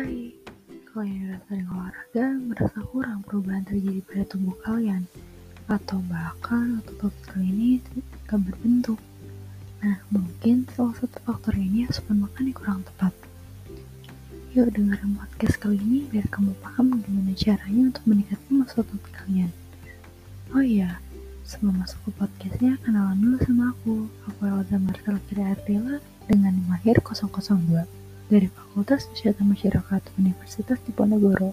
Hai, kalian udah sering olahraga merasa kurang perubahan terjadi pada tubuh kalian atau bahkan otot kalian ini gak berbentuk. Nah, mungkin salah satu faktor ini asupan makan yang kurang tepat. Yuk dengerin podcast kali ini biar kamu paham gimana caranya untuk meningkatkan masa otot kalian. Oh iya, sebelum masuk ke podcastnya, kenalan dulu sama aku. Aku Elza Marcel Kira Ardela dengan mahir 002 dari Fakultas Kesehatan Masyarakat Universitas Diponegoro.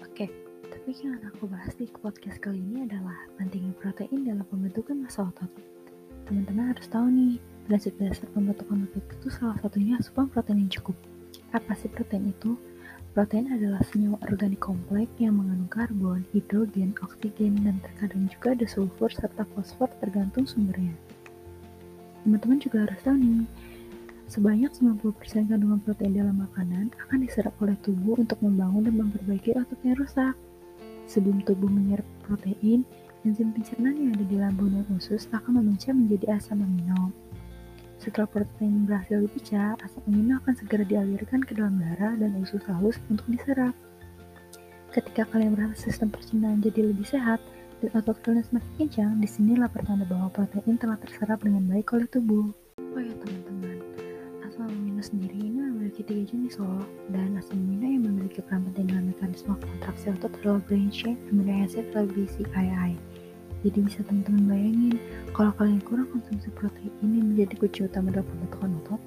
Oke, yang aku bahas di podcast kali ini adalah pentingnya protein dalam pembentukan massa otot. Teman-teman harus tahu nih, prinsip dasar pembentukan otot itu salah satunya asupan protein yang cukup. Apa sih protein itu? Protein adalah senyawa organik kompleks yang mengandung karbon, hidrogen, oksigen, dan terkadang juga ada sulfur serta fosfor tergantung sumbernya. Teman-teman juga harus tahu nih, Sebanyak 90% kandungan protein dalam makanan akan diserap oleh tubuh untuk membangun dan memperbaiki otot yang rusak. Sebelum tubuh menyerap protein, enzim pencernaan yang ada di lambung dan usus akan memecah menjadi asam amino. Setelah protein berhasil dipecah, asam amino akan segera dialirkan ke dalam darah dan usus halus untuk diserap. Ketika kalian merasa sistem pencernaan jadi lebih sehat dan otot kalian semakin kencang, di sinilah pertanda bahwa protein telah terserap dengan baik oleh tubuh. Oh ya teman-teman, asam amino sendiri ini memiliki tiga jenis loh dan asam amino yang memiliki peran penting dalam mekanisme kontraksi otot adalah brain chain amino acid atau BCAA jadi bisa teman-teman bayangin kalau kalian kurang konsumsi protein ini menjadi kunci utama dalam pembentukan otot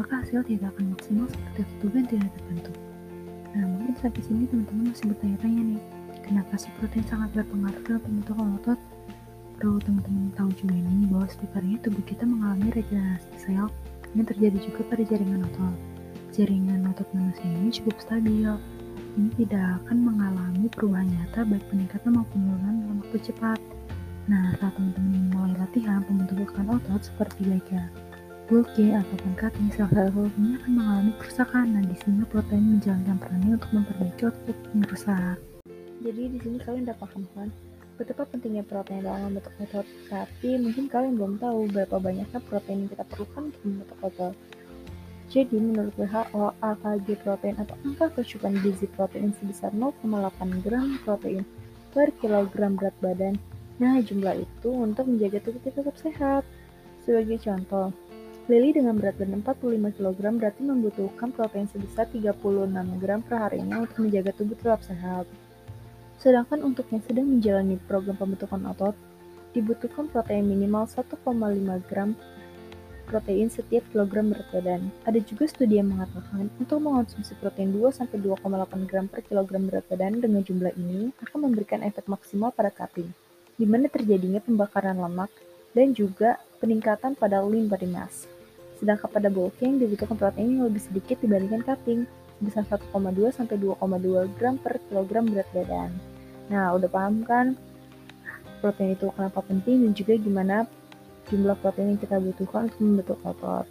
maka hasil tidak akan maksimal seperti tubuh yang tidak terbentuk nah mungkin sampai sini teman-teman masih bertanya-tanya nih kenapa sih protein sangat berpengaruh dalam pembentukan otot perlu teman-teman tahu juga nih bahwa setiap harinya tubuh kita mengalami regenerasi sel ini terjadi juga pada jaringan otot. Jaringan otot manusia ini cukup stabil. Ini tidak akan mengalami perubahan nyata baik peningkatan maupun penurunan dalam waktu cepat. Nah, saat teman-teman mulai latihan pembentukan otot seperti lega, bulking ataupun cutting, sel-sel ini akan mengalami kerusakan. Nah, di sini protein menjalankan perannya untuk memperbaiki otot yang rusak. Jadi di sini kalian udah paham kan? betapa pentingnya protein dalam membentuk otot, tapi mungkin kalian belum tahu berapa banyaknya protein yang kita perlukan untuk membentuk otot. Jadi, menurut WHO, AKG protein atau angka kecukupan gizi protein sebesar 0,8 gram protein per kilogram berat badan. Nah, jumlah itu untuk menjaga tubuh kita tetap sehat. Sebagai contoh, Lily dengan berat badan 45 kg berarti membutuhkan protein sebesar 36 gram per harinya untuk menjaga tubuh tetap sehat. Sedangkan untuk yang sedang menjalani program pembentukan otot, dibutuhkan protein minimal 1,5 gram protein setiap kilogram berat badan. Ada juga studi yang mengatakan untuk mengonsumsi protein 2-2,8 gram per kilogram berat badan dengan jumlah ini akan memberikan efek maksimal pada cutting, di mana terjadinya pembakaran lemak dan juga peningkatan pada lean body mass. Sedangkan pada bulking dibutuhkan protein yang lebih sedikit dibandingkan cutting, sebesar 1,2 sampai 2,2 gram per kilogram berat badan. Nah, udah paham kan protein itu kenapa penting dan juga gimana jumlah protein yang kita butuhkan untuk membentuk otot.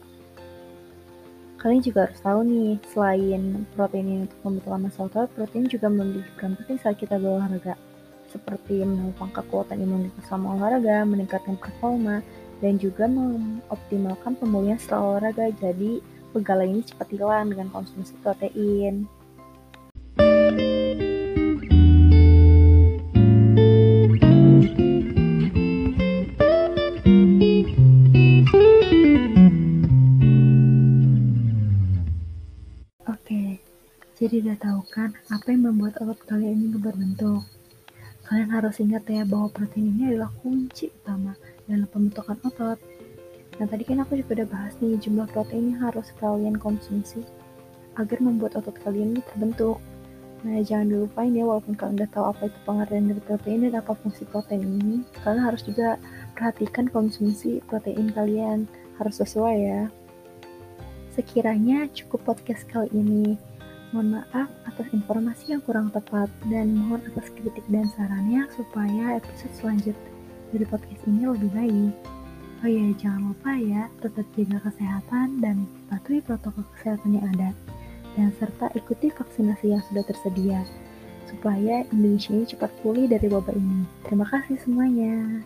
Kalian juga harus tahu nih, selain protein ini untuk pembentukan massa protein juga memiliki peran penting saat kita berolahraga, seperti menopang kekuatan imunitas selama olahraga, meningkatkan performa, dan juga mengoptimalkan pemulihan setelah olahraga. Jadi, pegal ini cepat hilang dengan konsumsi protein. Oke, jadi udah tahu kan apa yang membuat otot kalian ini berbentuk? Kalian harus ingat ya bahwa protein ini adalah kunci utama dalam pembentukan otot. Nah tadi kan aku juga udah bahas nih jumlah protein yang harus kalian konsumsi agar membuat otot kalian ini terbentuk. Nah jangan dilupain ya walaupun kalian udah tahu apa itu pengertian dari protein dan apa fungsi protein ini, kalian harus juga perhatikan konsumsi protein kalian harus sesuai ya. Sekiranya cukup podcast kali ini. Mohon maaf atas informasi yang kurang tepat dan mohon atas kritik dan sarannya supaya episode selanjutnya dari podcast ini lebih baik. Oh iya, jangan lupa ya, tetap jaga kesehatan dan patuhi protokol kesehatan yang ada. dan serta ikuti vaksinasi yang sudah tersedia supaya Indonesia cepat pulih dari wabah ini. Terima kasih semuanya.